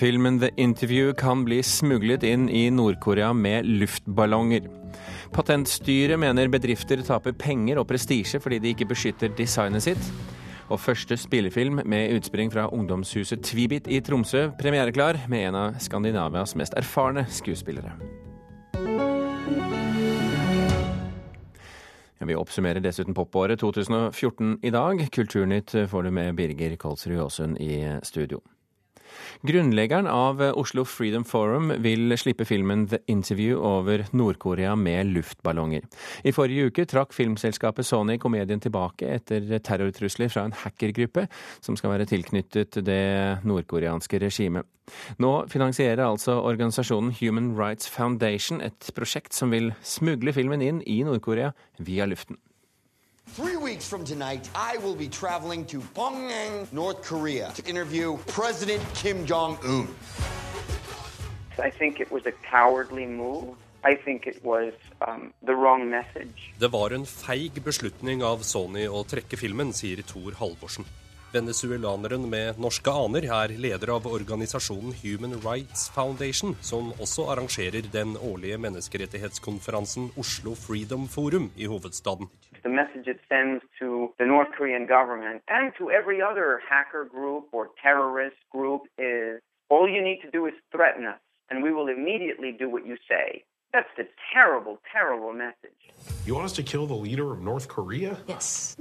Filmen The Interview kan bli smuglet inn i Nord-Korea med luftballonger. Patentstyret mener bedrifter taper penger og prestisje fordi de ikke beskytter designet sitt. Og første spillefilm med utspring fra ungdomshuset Tvibit i Tromsø premiereklar med en av Skandinavias mest erfarne skuespillere. Vi oppsummerer dessuten popåret 2014 i dag. Kulturnytt får du med Birger Kolsrud Aasund i studio. Grunnleggeren av Oslo Freedom Forum vil slippe filmen The Interview over Nord-Korea med luftballonger. I forrige uke trakk filmselskapet Sony komedien tilbake etter terrortrusler fra en hackergruppe som skal være tilknyttet det nordkoreanske regimet. Nå finansierer altså organisasjonen Human Rights Foundation et prosjekt som vil smugle filmen inn i Nord-Korea via luften. Three weeks from tonight, I will be traveling to Pyongyang, North Korea, to interview President Kim Jong Un. I think it was a cowardly move. I think it was um, the wrong message. Det var en feig beslutning av Sony å trekke filmen, sier Tor Halvorsen. Venezuelaneren med norske aner er leder av organisasjonen Human Rights Foundation, som også arrangerer den årlige menneskerettighetskonferansen Oslo Freedom Forum i hovedstaden. The message it sends to the North Korean government and to every other hacker group or terrorist group all you need to do is threaten us, and we will immediately do what you say. That's the terrible, terrible message. You want us to kill the leader of North Korea? Yes.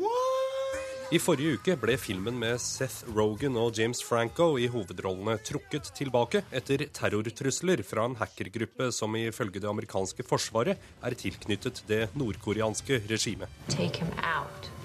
I forrige uke ble filmen med Seth Rogan og James Franco i hovedrollene trukket tilbake etter terrortrusler fra en hackergruppe som ifølge det amerikanske forsvaret er tilknyttet det nordkoreanske regimet.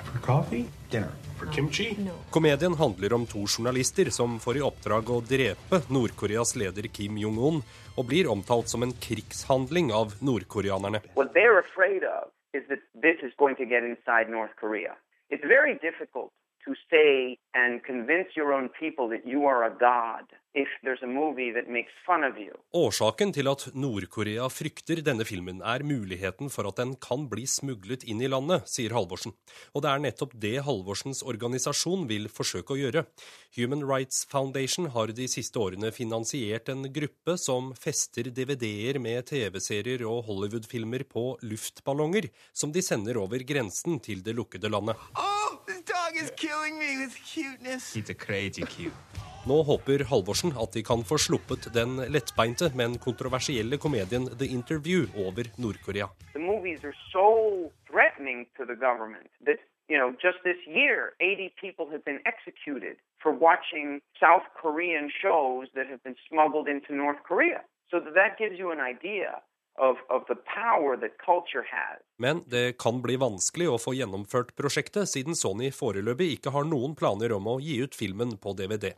For coffee? Dinner? For kimchi? Komedien handler om to journalister som får i oppdrag å drepe Nord-Koreas leder Kim Jong-un, og blir omtalt som en krigshandling av nordkoreanerne. What they're afraid of is that this is going to get inside North Korea. It's very difficult to say and convince your own people that you are a god if there's a movie that makes fun of you. Årsaken til at Nord-Korea frykter denne filmen, er muligheten for at den kan bli smuglet inn i landet, sier Halvorsen. Og det er nettopp det Halvorsens organisasjon vil forsøke å gjøre. Human Rights Foundation har de siste årene finansiert en gruppe som fester DVD-er med TV-serier og Hollywood-filmer på luftballonger, som de sender over grensen til det lukkede landet. Oh, this dog is killing me with cuteness. He's a crazy cute. Nå håper Halvorsen at de kan få sluppet den lettbeinte, men kontroversielle komedien The Interview over Nord-Korea. The movies are so threatening to the government that, you know, just this year, 80 people have been executed for watching South Korean shows that have been smuggled into North Korea. So that gives you an idea of, of. Men det kan bli vanskelig å få gjennomført prosjektet, siden Sony foreløpig ikke har noen planer om å gi ut filmen på DVD.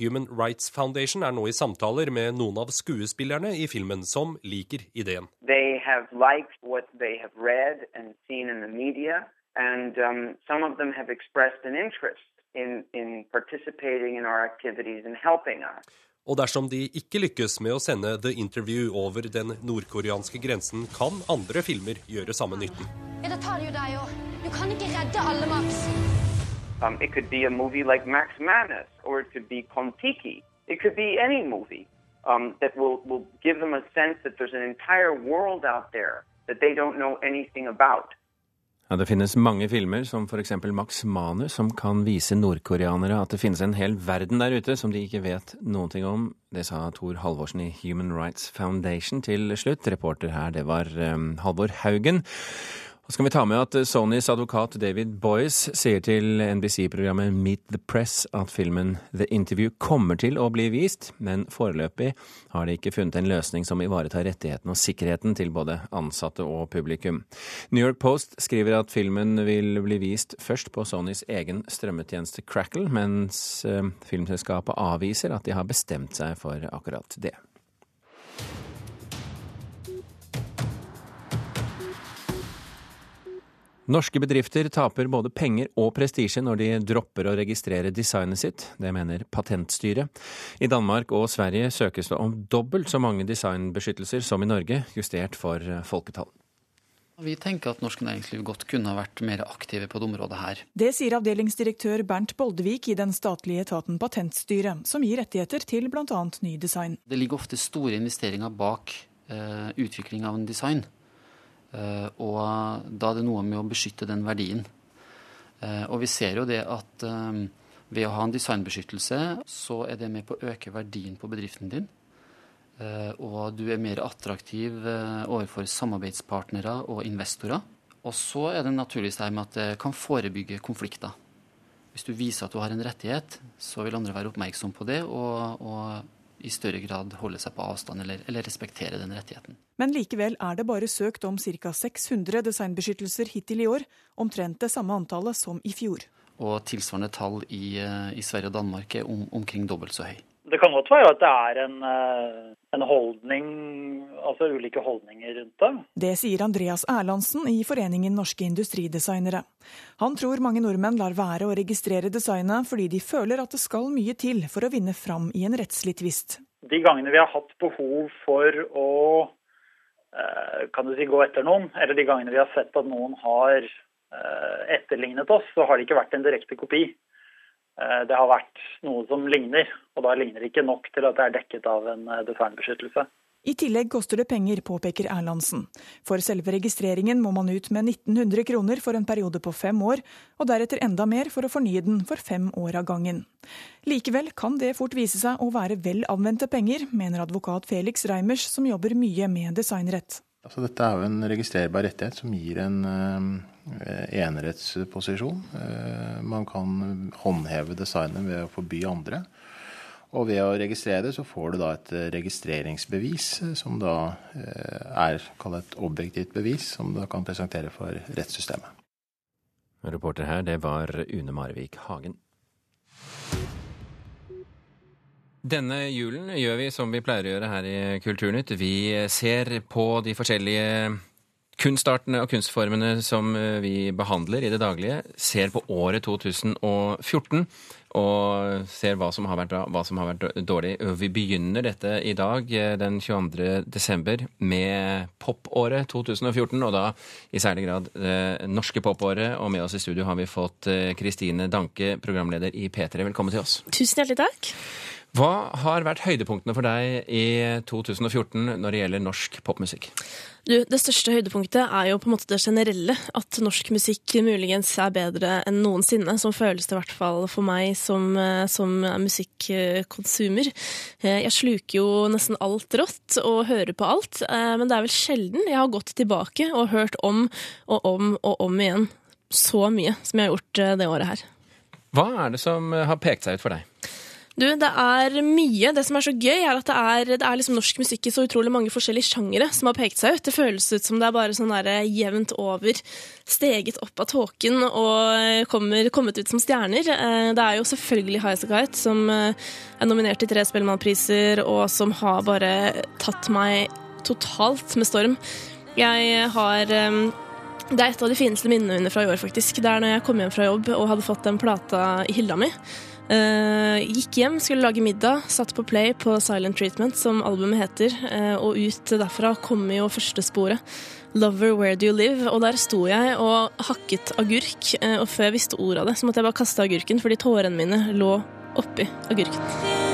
Human Rights Foundation er nå i samtaler med noen av skuespillerne i filmen som liker ideen. They have liked what they have read and seen in the media, and um, some of them have expressed an interest in, in participating in our activities and helping us. Og dersom de ikke lykkes med å sende The Interview over den nordkoreanske grensen, kan andre filmer gjøre samme nytten. Ja, da tar det jo deg òg. Du kan ikke redde alle, Max. Um, it could be a movie like Max Manus, or it could be Kontiki. It could be any movie um, that will, will give them a sense that there's an entire world out there that they don't know anything about. Ja, Det finnes mange filmer, som f.eks. Max Manus, som kan vise nordkoreanere at det finnes en hel verden der ute som de ikke vet noen ting om. Det sa Tor Halvorsen i Human Rights Foundation til slutt. Reporter her, det var um, Halvor Haugen. Og skal vi ta med at Sonys advokat David Boyce sier til NBC-programmet Meet the Press at filmen The Interview kommer til å bli vist, men foreløpig har de ikke funnet en løsning som ivaretar rettighetene og sikkerheten til både ansatte og publikum. New York Post skriver at filmen vil bli vist først på Sonys egen strømmetjeneste Crackle, mens eh, filmselskapet avviser at de har bestemt seg for akkurat det. Norske bedrifter taper både penger og prestisje når de dropper å registrere designet sitt. Det mener Patentstyret. I Danmark og Sverige søkes det om dobbelt så mange designbeskyttelser som i Norge, justert for folketall. Vi tenker at norsk næringsliv godt kunne ha vært mer aktive på det området her. Det sier avdelingsdirektør Bernt Boldevik i den statlige etaten Patentstyret, som gir rettigheter til bl.a. ny design. Det ligger ofte store investeringer bak eh, utvikling av en design. Eh, og da er det noe med å beskytte den verdien. Eh, og vi ser jo det at eh, ved å ha en designbeskyttelse, så er det med på å øke verdien på bedriften din. Og du er mer attraktiv overfor samarbeidspartnere og investorer. Og så er det naturligvis det med at det kan forebygge konflikter. Hvis du viser at du har en rettighet, så vil andre være oppmerksom på det og, og i større grad holde seg på avstand eller, eller, respektere den rettigheten. Men likevel er det bare søkt om ca. 600 designbeskyttelser hittil i år, omtrent det samme antallet som i fjor. Og tilsvarende tall i, eh, i Sverige og Danmark er om, omkring dobbelt så høy. Det kan godt være at det er en, eh, en, holdning, altså ulike holdninger rundt det. Det sier Andreas Erlandsen i Foreningen norske industridesignere. Han tror mange nordmenn lar være å registrere designet fordi de føler at det skal mye til for å vinne fram i en rettslig tvist. De gangene vi har hatt behov for å eh, kan du si, gå etter noen, eller de gangene vi har sett at noen har eh, etterlignet oss, så har det ikke vært en direkte kopi. Eh, det har vært noe som ligner, og da ligner det ikke nok til at det er dekket av en eh, designbeskyttelse. I tillegg koster det penger, påpeker Erlandsen. For selve registreringen må man ut med 1900 kroner for en periode på fem år, og deretter enda mer for å fornye den for fem år av gangen. Likevel kan det fort vise seg å være vel anvendte penger, mener advokat Felix Reimers, som jobber mye med designrett. Altså, dette er jo en registrerbar rettighet som gir en uh, enerettsposisjon. Uh, man kan håndheve designet ved å forby andre. Og ved å registrere det, så får du da et registreringsbevis, som da er et objektivt bevis, som du kan presentere for rettssystemet. Reporter her, det var Une Marvik Hagen. Denne julen gjør vi som vi pleier å gjøre her i Kulturnytt. Vi ser på de forskjellige kunstartene og kunstformene som eh, vi behandler i det daglige. Ser på året 2014 og ser hva som har vært bra, hva som har vært dårlig. Vi begynner dette i dag, eh, den 22. desember, med popåret 2014, og da i særlig grad det norske popåret. Og med oss i studio har vi fått eh, Kristine Danke, programleder i P3. Velkommen til oss. Tusen hjertelig takk. Hva har vært høydepunktene for deg i 2014 når det gjelder norsk popmusikk? Du, det største høydepunktet er jo på en måte det generelle. At norsk musikk muligens er bedre enn noensinne. Som føles det i hvert fall for meg som, eh, som musikkonsumer. Eh, jeg sluker jo nesten alt rått og hører på alt. Eh, men det er vel sjelden jeg har gått tilbake og hørt om og om og om igjen så mye som jeg har gjort det året her. Hva er det som har pekt seg ut for deg? Du, det er mye. Det som er så gøy, er at det er, det er liksom norsk musikk i så utrolig mange forskjellige sjangere som har pekt seg ut. Det føles ut som det er bare sånn der jevnt over, steget opp av tåken og kommer, kommet ut som stjerner. Eh, det er jo selvfølgelig Highasakite som eh, er nominert til tre Spellemannpriser, og som har bare tatt meg totalt med storm. Jeg har eh, det er et av de fineste minnene mine fra i år, faktisk. Det er når jeg kom hjem fra jobb og hadde fått den plata i hylla mi. Uh, gikk hjem, skulle lage middag, satt på play på Silent Treatment, som albumet heter. Uh, og ut derfra kom jo første sporet. 'Lover Where Do You Live'. Og der sto jeg og hakket agurk. Uh, og før jeg visste ordet av det, så måtte jeg bare kaste agurken, fordi tårene mine lå oppi agurken.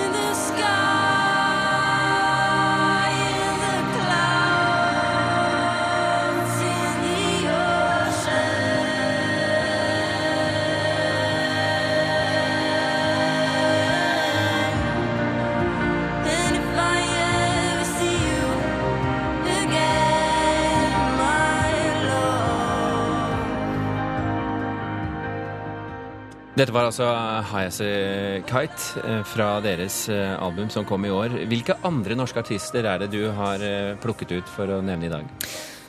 Dette var altså High Kite eh, fra deres eh, album som kom i år. Hvilke andre norske artister er det du har eh, plukket ut for å nevne i dag?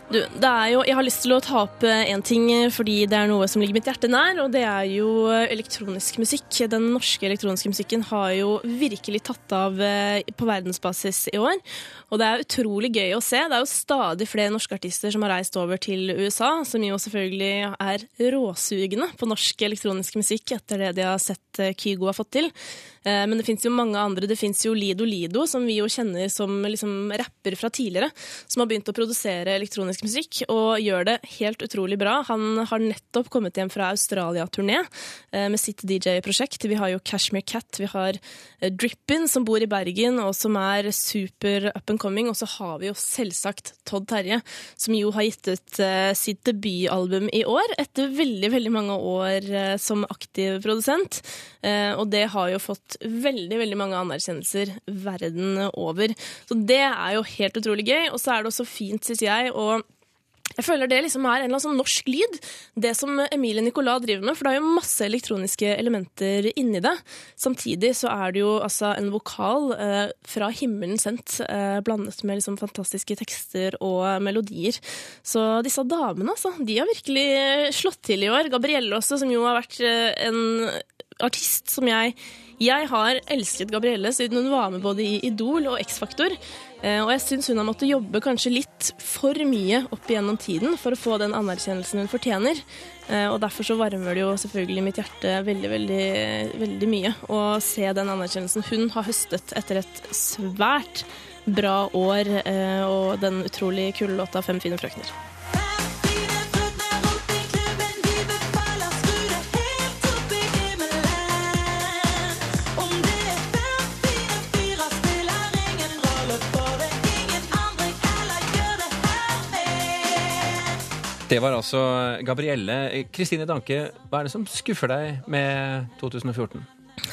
Du, det er jo, jeg har lyst til å ta opp én ting fordi det er noe som ligger mitt hjerte nær, og det er jo elektronisk musikk. Den norske elektroniske musikken har jo virkelig tatt av på verdensbasis i år. Og det er utrolig gøy å se. Det er jo stadig flere norske artister som har reist over til USA, som jo selvfølgelig er råsugende på norsk elektronisk musikk etter det de har sett eh, Kygo har fått til. Eh, men det fins jo mange andre. Det fins jo Lido Lido, som vi jo kjenner som liksom rapper fra tidligere, som har begynt å produsere elektronisk musikk og gjør det helt utrolig bra. Han har nettopp kommet hjem fra Australia-turné eh, med sitt DJ-prosjekt. Vi har jo Cashmere Cat, vi har eh, Drippin som bor i Bergen og som er super up and coming. Og så har vi jo selvsagt Todd Terje, som jo har gitt ut sitt debutalbum i år etter veldig, veldig mange år som aktiv produsent. Og det har jo fått veldig, veldig mange anerkjennelser verden over. Så det er jo helt utrolig gøy. Og så er det også fint, syns jeg, å jeg føler det liksom er en eller annen sånn norsk lyd, det som Emilie Nicolas driver med. For det er jo masse elektroniske elementer inni det. Samtidig så er det jo altså en vokal eh, fra himmelen sendt, eh, blandet med liksom fantastiske tekster og melodier. Så disse damene, altså, de har virkelig slått til i år. Gabrielle også, som jo har vært eh, en artist som jeg Jeg har elsket Gabrielle siden hun var med både i Idol og X-Faktor. Eh, og jeg syns hun har måttet jobbe kanskje litt for mye opp igjennom tiden for å få den anerkjennelsen hun fortjener. Eh, og derfor så varmer det jo selvfølgelig mitt hjerte veldig, veldig, veldig mye å se den anerkjennelsen hun har høstet etter et svært bra år eh, og den utrolig kule låta 'Fem fine frøkner'. Det var altså Gabrielle. Kristine Danke, hva er det som skuffer deg med 2014?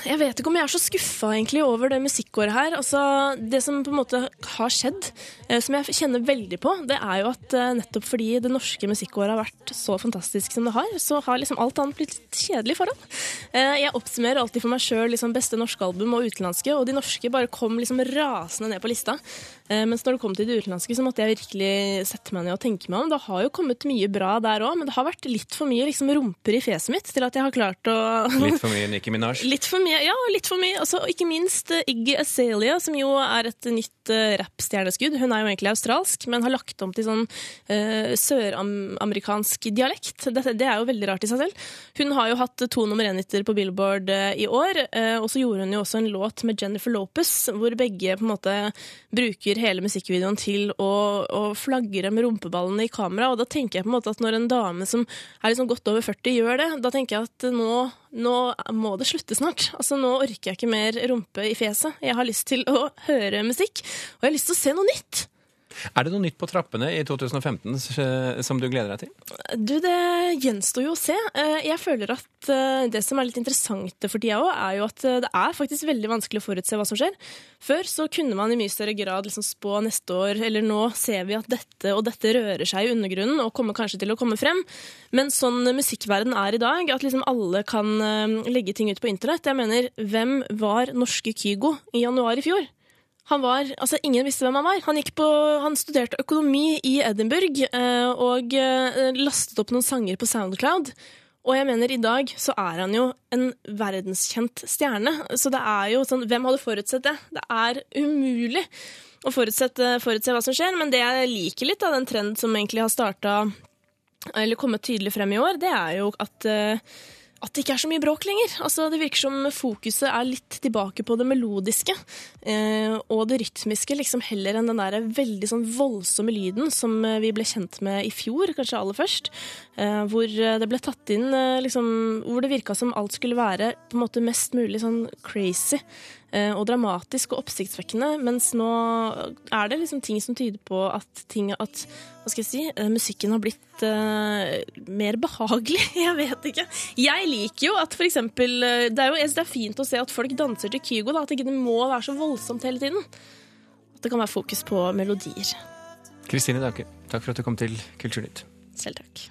Jeg vet ikke om jeg er så skuffa over det musikkåret her. Altså, det som på en måte har skjedd, eh, som jeg kjenner veldig på, det er jo at eh, nettopp fordi det norske musikkåret har vært så fantastisk som det har, så har liksom alt annet blitt litt kjedelig foran. Eh, jeg oppsummerer alltid for meg sjøl liksom beste norske album og utenlandske, og de norske bare kom liksom rasende ned på lista. Mens når det kom til de utenlandske, så måtte jeg virkelig sette meg ned og tenke meg om. Det har jo kommet mye bra der òg, men det har vært litt for mye liksom rumper i fjeset mitt til at jeg har klart å Litt for mye Nikki Minaj? Litt for mye, ja, litt for mye. Altså, ikke minst uh, Iggy Azalea, som jo er et nytt uh, rappstjerneskudd. Hun er jo egentlig australsk, men har lagt om til sånn uh, søramerikansk dialekt. Dette, det er jo veldig rart i seg selv. Hun har jo hatt to nummer én-hiter på Billboard uh, i år, og så gjorde hun jo også en låt med Jennifer Lopez, hvor begge på en måte bruker hele musikkvideoen til å, å flagre med rumpeballene i kamera. Og da tenker jeg på en måte at når en dame som er liksom godt over 40 gjør det, da tenker jeg at nå, nå må det slutte snart. Altså Nå orker jeg ikke mer rumpe i fjeset. Jeg har lyst til å høre musikk, og jeg har lyst til å se noe nytt. Er det noe nytt på trappene i 2015 som du gleder deg til? Du, Det gjenstår jo å se. Eh, jeg føler at eh, det som er litt interessant for tida òg, er jo at eh, det er faktisk veldig vanskelig å forutse hva som skjer. Før så kunne man i mye større grad liksom spå neste år, eller nå ser vi at dette og dette rører seg i undergrunnen og kommer kanskje til å komme frem. Men sånn musikkverden er i dag, at liksom alle kan legge ting ut på internett Jeg mener, hvem var norske Kygo i januar i fjor? Han var, altså Ingen visste hvem han var. Han, på, han studerte økonomi i Edinburgh eh, og eh, lastet opp noen sanger på Soundcloud. Og jeg mener, i dag så er han jo en verdenskjent stjerne. Så det er jo sånn Hvem hadde forutsett det? Det er umulig å forutsette, forutse hva som skjer. Men det jeg liker litt av den trend som egentlig har starta, eller kommet tydelig frem i år, det er jo at uh, at det ikke er så mye bråk lenger. Altså, det virker som fokuset er litt tilbake på det melodiske eh, og det rytmiske, liksom heller enn den der veldig sånn voldsomme lyden som eh, vi ble kjent med i fjor, kanskje aller først. Eh, hvor det ble tatt inn eh, liksom, Hvor det virka som alt skulle være på en måte mest mulig sånn crazy. Eh, og dramatisk og oppsiktsvekkende, mens nå er det liksom ting som tyder på at ting at hva skal jeg si, eh, musikken har blitt uh, mer behagelig. Jeg vet ikke. Jeg liker jo at for eksempel Det er jo det er fint å se at folk danser til Kygo, da, at det ikke må være så voldsomt hele tiden. At det kan være fokus på melodier. Kristine Dauke, takk for at du kom til Kulturnytt. Selv takk.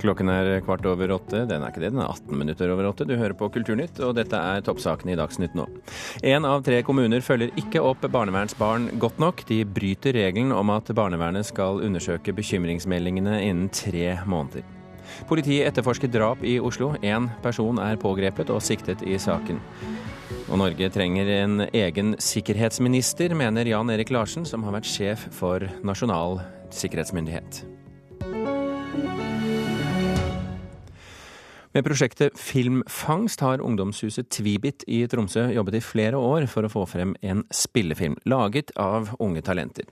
Klokken er kvart over åtte. Den er ikke det, den er 18 minutter over åtte. Du hører på Kulturnytt, og dette er toppsakene i Dagsnytt nå. Én av tre kommuner følger ikke opp barnevernsbarn godt nok. De bryter regelen om at barnevernet skal undersøke bekymringsmeldingene innen tre måneder. Politiet etterforsker drap i Oslo. Én person er pågrepet og siktet i saken. Og Norge trenger en egen sikkerhetsminister, mener Jan Erik Larsen, som har vært sjef for Nasjonal sikkerhetsmyndighet. Med prosjektet Filmfangst har ungdomshuset Tvibit i Tromsø jobbet i flere år for å få frem en spillefilm, laget av unge talenter.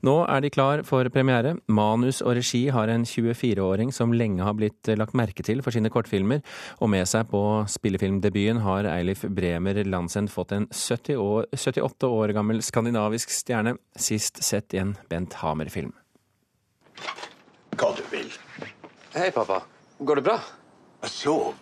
Nå er de klar for premiere. Manus og regi har en 24-åring som lenge har blitt lagt merke til for sine kortfilmer, og med seg på spillefilmdebuten har Eilif Bremer Landsend fått en 70 år, 78 år gammel skandinavisk stjerne, sist sett i en Bent Hamer-film. Hva du vil. Hei, pappa. Går det bra? Sov.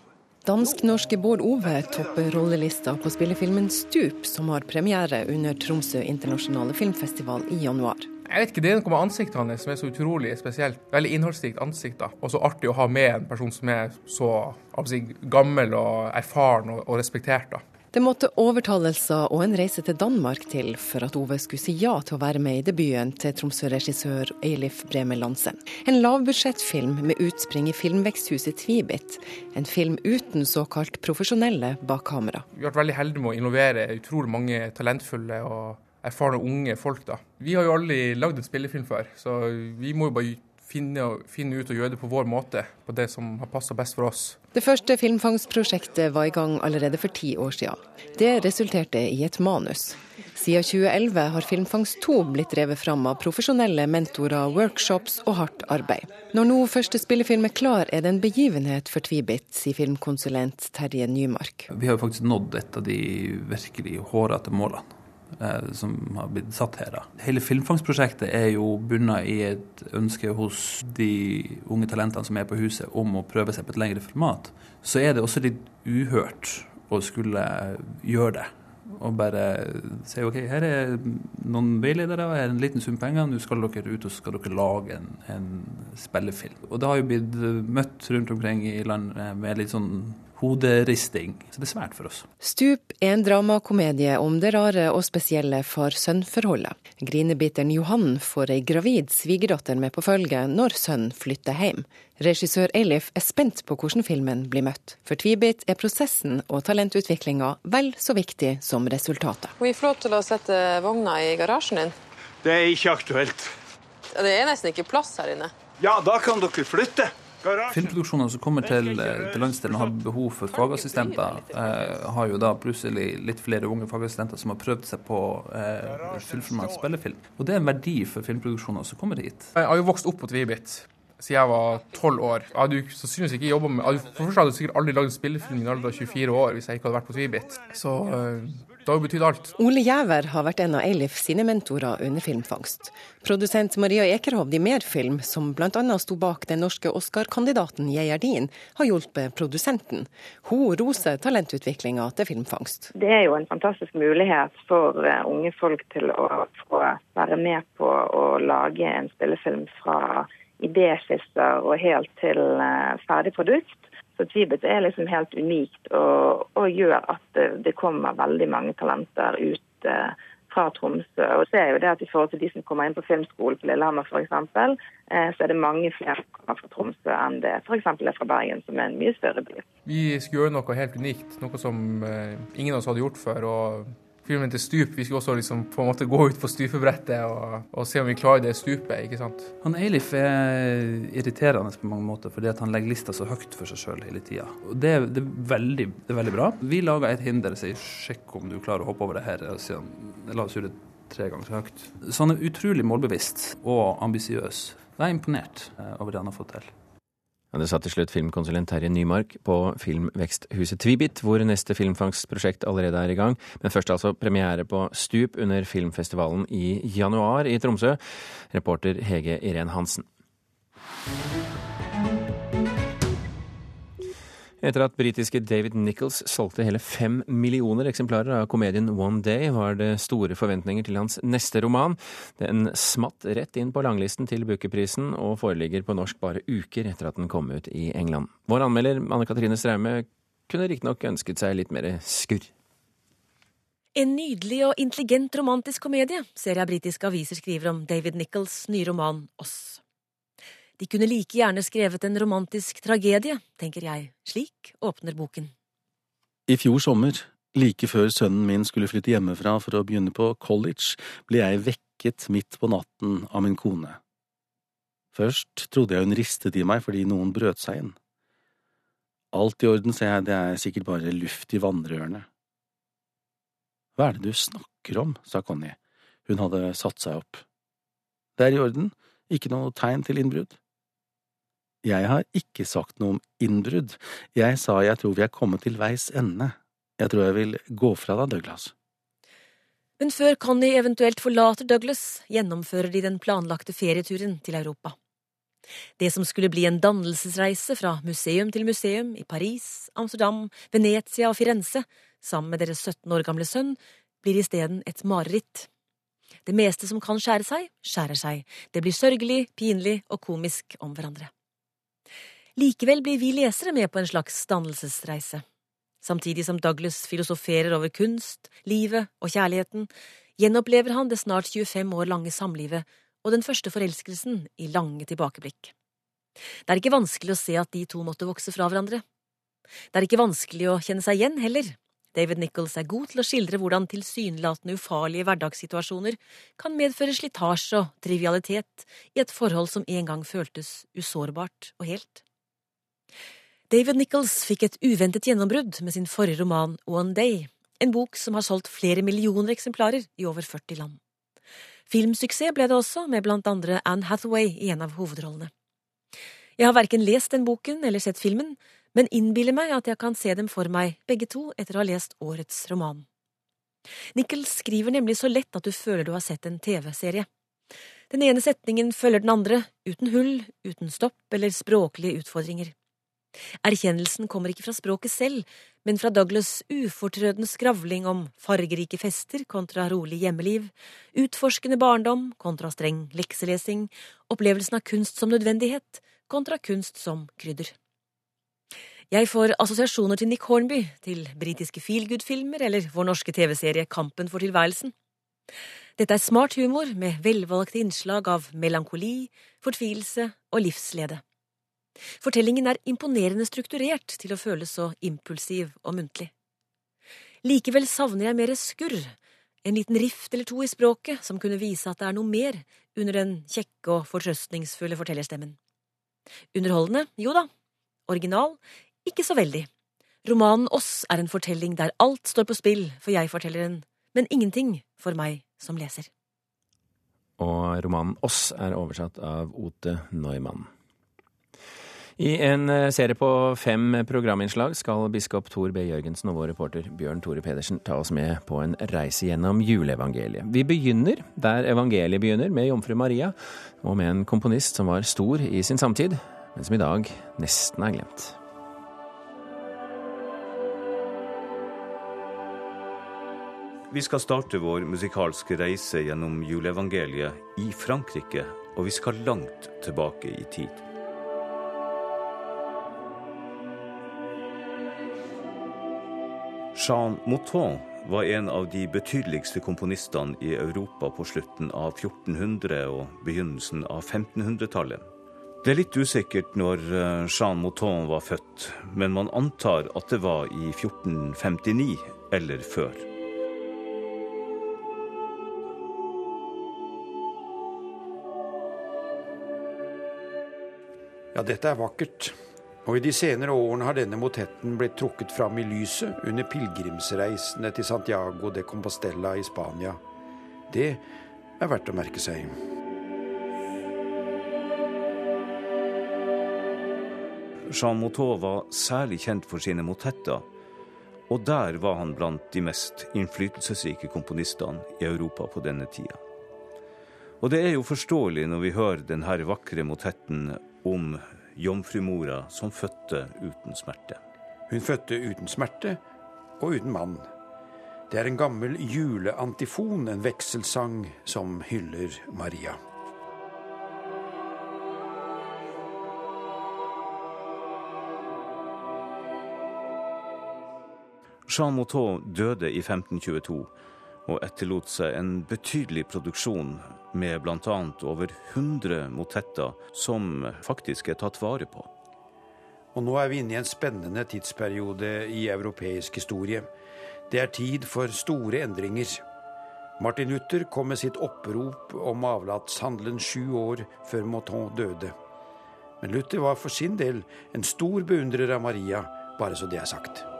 Dansk-norske Bård Ove topper rollelista på spillefilmen 'Stup', som har premiere under Tromsø internasjonale filmfestival i januar. Jeg vet ikke, Det er noe med ansiktet hans som er så utrolig spesielt. Veldig innholdsrikt ansikt. da. Og så artig å ha med en person som er så si, gammel og erfaren og, og respektert. da. Det måtte overtalelser og en reise til Danmark til for at Ove skulle si ja til å være med i debuten til Tromsø-regissør Eilif Breme Lansen. En lavbudsjettfilm med utspring i filmveksthuset Tvibit. En film uten såkalt profesjonelle bak kamera. Vi har vært veldig heldige med å involvere utrolig mange talentfulle og erfarne unge folk. da. Vi har jo aldri lagd en spillefilm før, så vi må jo bare finne, finne, ut og gjøre det på vår måte, på det som har passa best for oss. Det første filmfangstprosjektet var i gang allerede for ti år siden. Det resulterte i et manus. Siden 2011 har Filmfangst 2 blitt drevet fram av profesjonelle mentorer, workshops og hardt arbeid. Når nå første spillefilm er klar, er det en begivenhet for Tvibit, sier filmkonsulent Terje Nymark. Vi har faktisk nådd et av de virkelig hårete målene. Eh, som har blitt satt her. Da. Hele Filmfangstprosjektet er jo bunnet i et ønske hos de unge talentene som er på huset, om å prøve seg på et lengre format. Så er det også litt uhørt å skulle gjøre det. Og bare si OK, her er noen veiledere, her er en liten sum penger, nå skal dere ut og skal dere lage en, en spillefilm. Og det har jo blitt møtt rundt omkring i landet med litt sånn hoderisting. Så det er svært for oss. Stup er en dramakomedie om det rare og spesielle far-sønn-forholdet. Grinebiteren Johan får ei gravid svigerdatter med på følge når sønnen flytter hjem. Regissør Eilif er spent på hvordan filmen blir møtt. For Tvibit er prosessen og talentutviklinga vel så viktig som resultatet. Må vi får lov til å sette vogna i garasjen din? Det er ikke aktuelt. Det er nesten ikke plass her inne. Ja, da kan dere flytte. Filmproduksjoner som kommer til, eh, til landsdelen og har behov for fagassistenter, eh, har jo da plutselig litt flere unge fagassistenter som har prøvd seg på eh, fullformat spillefilm. Og det er en verdi for filmproduksjoner som kommer hit. Jeg har jo vokst opp på Tvibit siden jeg var tolv år. Jeg hadde jo sannsynligvis ikke jobba med For først hadde jeg sikkert aldri lagd spillefilm i en alder av 24 år hvis jeg ikke hadde vært på Tvibit. Så eh, det har jo betydd alt. Ole Gjæver har vært en av Eilif sine mentorer under filmfangst. Produsent Maria Ekerhovd i Merfilm, som bl.a. sto bak den norske Oscar-kandidaten Gjerdin, har hjulpet produsenten. Hun roser talentutviklinga til filmfangst. Det er jo en fantastisk mulighet for eh, unge folk til å få være med på å lage en spillefilm fra idéskisser og helt til eh, ferdig produkt. Så Tvibet er liksom helt unikt og, og gjør at det, kommer veldig mange talenter ut eh, fra Tromsø. Og så er jo det at I forhold til de som kommer inn på filmskolen på Lillehammer f.eks., eh, så er det mange flere som kommer fra Tromsø enn det f.eks. er fra Bergen, som er en mye større by. Vi skulle gjøre noe helt unikt, noe som eh, ingen av oss hadde gjort før. og filmen til stup. Vi skulle også liksom på en måte gå ut på stupebrettet og, og, se om vi klarer det stupet. ikke sant? Han Eilif er irriterende på mange måter fordi han legger lista så høyt for seg sjøl hele tida. Det, det, det er veldig bra. Vi lager et hinder og sier sjekk om du klarer å hoppe over det her. Og sier la oss gjøre det tre ganger så høyt. Så han er utrolig målbevisst og ambisiøs. Jeg er imponert eh, over det han har fått til. Ja, det sa til slutt filmkonsulent Terje Nymark på Filmveksthuset Tvibit, hvor neste filmfangstprosjekt allerede er i gang. Men først altså premiere på Stup under filmfestivalen i januar i Tromsø. Reporter Hege Irén Hansen. Etter at britiske David Nichols solgte hele fem millioner eksemplarer av komedien One Day, var det store forventninger til hans neste roman. Den smatt rett inn på langlisten til Booker-prisen, og foreligger på norsk bare uker etter at den kom ut i England. Vår anmelder Anne Katrine Straume kunne riktignok ønsket seg litt mer skurr. En nydelig og intelligent romantisk komedie, ser jeg britiske aviser skriver om David Nichols' nye roman Oss. De kunne like gjerne skrevet en romantisk tragedie, tenker jeg. Slik åpner boken. I fjor sommer, like før sønnen min skulle flytte hjemmefra for å begynne på college, ble jeg vekket midt på natten av min kone. Først trodde jeg hun ristet i meg fordi noen brøt seg inn. Alt i orden, ser jeg, det er sikkert bare luft i vannrørene. Hva er det du snakker om, sa Connie, hun hadde satt seg opp. Det er i orden, ikke noe tegn til innbrudd. Jeg har ikke sagt noe om innbrudd, jeg sa jeg tror vi er kommet til veis ende. Jeg tror jeg vil gå fra deg, Douglas. Men før Connie eventuelt forlater Douglas, gjennomfører de den planlagte ferieturen til Europa. Det som skulle bli en dannelsesreise fra museum til museum i Paris, Amsterdam, Venezia og Firenze, sammen med deres 17 år gamle sønn, blir isteden et mareritt. Det meste som kan skjære seg, skjærer seg, det blir sørgelig, pinlig og komisk om hverandre. Likevel blir vi lesere med på en slags dannelsesreise. Samtidig som Douglas filosoferer over kunst, livet og kjærligheten, gjenopplever han det snart 25 år lange samlivet og den første forelskelsen i lange tilbakeblikk. Det er ikke vanskelig å se at de to måtte vokse fra hverandre. Det er ikke vanskelig å kjenne seg igjen heller. David Nichols er god til å skildre hvordan tilsynelatende ufarlige hverdagssituasjoner kan medføre slitasje og trivialitet i et forhold som en gang føltes usårbart og helt. David Nichols fikk et uventet gjennombrudd med sin forrige roman One Day, en bok som har solgt flere millioner eksemplarer i over 40 land. Filmsuksess ble det også, med blant andre Anne Hathaway i en av hovedrollene. Jeg har verken lest den boken eller sett filmen, men innbiller meg at jeg kan se dem for meg, begge to, etter å ha lest årets roman. Nichols skriver nemlig så lett at du føler du har sett en TV-serie. Den ene setningen følger den andre, uten hull, uten stopp eller språklige utfordringer. Erkjennelsen kommer ikke fra språket selv, men fra Douglas' ufortrødne skravling om fargerike fester kontra rolig hjemmeliv, utforskende barndom kontra streng lekselesing, opplevelsen av kunst som nødvendighet kontra kunst som krydder. Jeg får assosiasjoner til Nick Hornby, til britiske feelgood-filmer eller vår norske TV-serie Kampen for tilværelsen. Dette er smart humor med velvalgte innslag av melankoli, fortvilelse og livslede. Fortellingen er imponerende strukturert til å føles så impulsiv og muntlig. Likevel savner jeg mer skurr, en liten rift eller to i språket som kunne vise at det er noe mer under den kjekke og fortrøstningsfulle fortellerstemmen. Underholdende, jo da. Original, ikke så veldig. Romanen Oss er en fortelling der alt står på spill for jeg-fortelleren, men ingenting for meg som leser. Og romanen Oss er oversatt av Ote Neumann. I en eh, serie på fem programinnslag skal biskop Tor B. Jørgensen og vår reporter Bjørn Tore Pedersen ta oss med på en reise gjennom juleevangeliet. Vi begynner der evangeliet begynner, med jomfru Maria, og med en komponist som var stor i sin samtid, men som i dag nesten er glemt. Vi skal starte vår musikalske reise gjennom juleevangeliet i Frankrike, og vi skal langt tilbake i tid. Jean Mouton var en av de betydeligste komponistene i Europa på slutten av 1400- og begynnelsen av 1500-tallet. Det er litt usikkert når eh, Jean Mouton var født, men man antar at det var i 1459 eller før. Ja, dette er vakkert. Og i de senere årene har denne motetten blitt trukket fram i lyset under pilegrimsreisene til Santiago de Compostela i Spania. Det er verdt å merke seg. Jean Moutot var særlig kjent for sine motetter, og der var han blant de mest innflytelsesrike komponistene i Europa på denne tida. Og det er jo forståelig når vi hører denne vakre motetten om jomfrumora som fødte uten smerte. Hun fødte uten smerte og uten mann. Det er en gammel juleantifon, en vekselsang, som hyller Maria. Jean Moutot døde i 1522 og etterlot seg en betydelig produksjon med bl.a. over 100 motetter som faktisk er tatt vare på. Og nå er vi inne i en spennende tidsperiode i europeisk historie. Det er tid for store endringer. Martin Luther kom med sitt opprop om avlatshandelen sju år før Mouton døde. Men Luther var for sin del en stor beundrer av Maria, bare så det er sagt.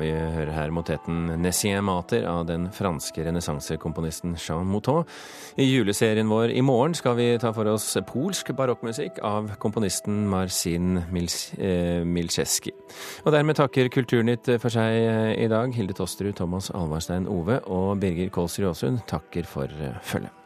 Vi hører her motetten 'Nessien Mater' av den franske renessansekomponisten Jean Mouton. I juleserien vår i morgen skal vi ta for oss polsk barokkmusikk av komponisten Marcin eh, Milcheski. Og dermed takker Kulturnytt for seg eh, i dag. Hilde Tosterud, Thomas Alvarstein Ove og Birger Kålsrud Aasund takker for eh, følget.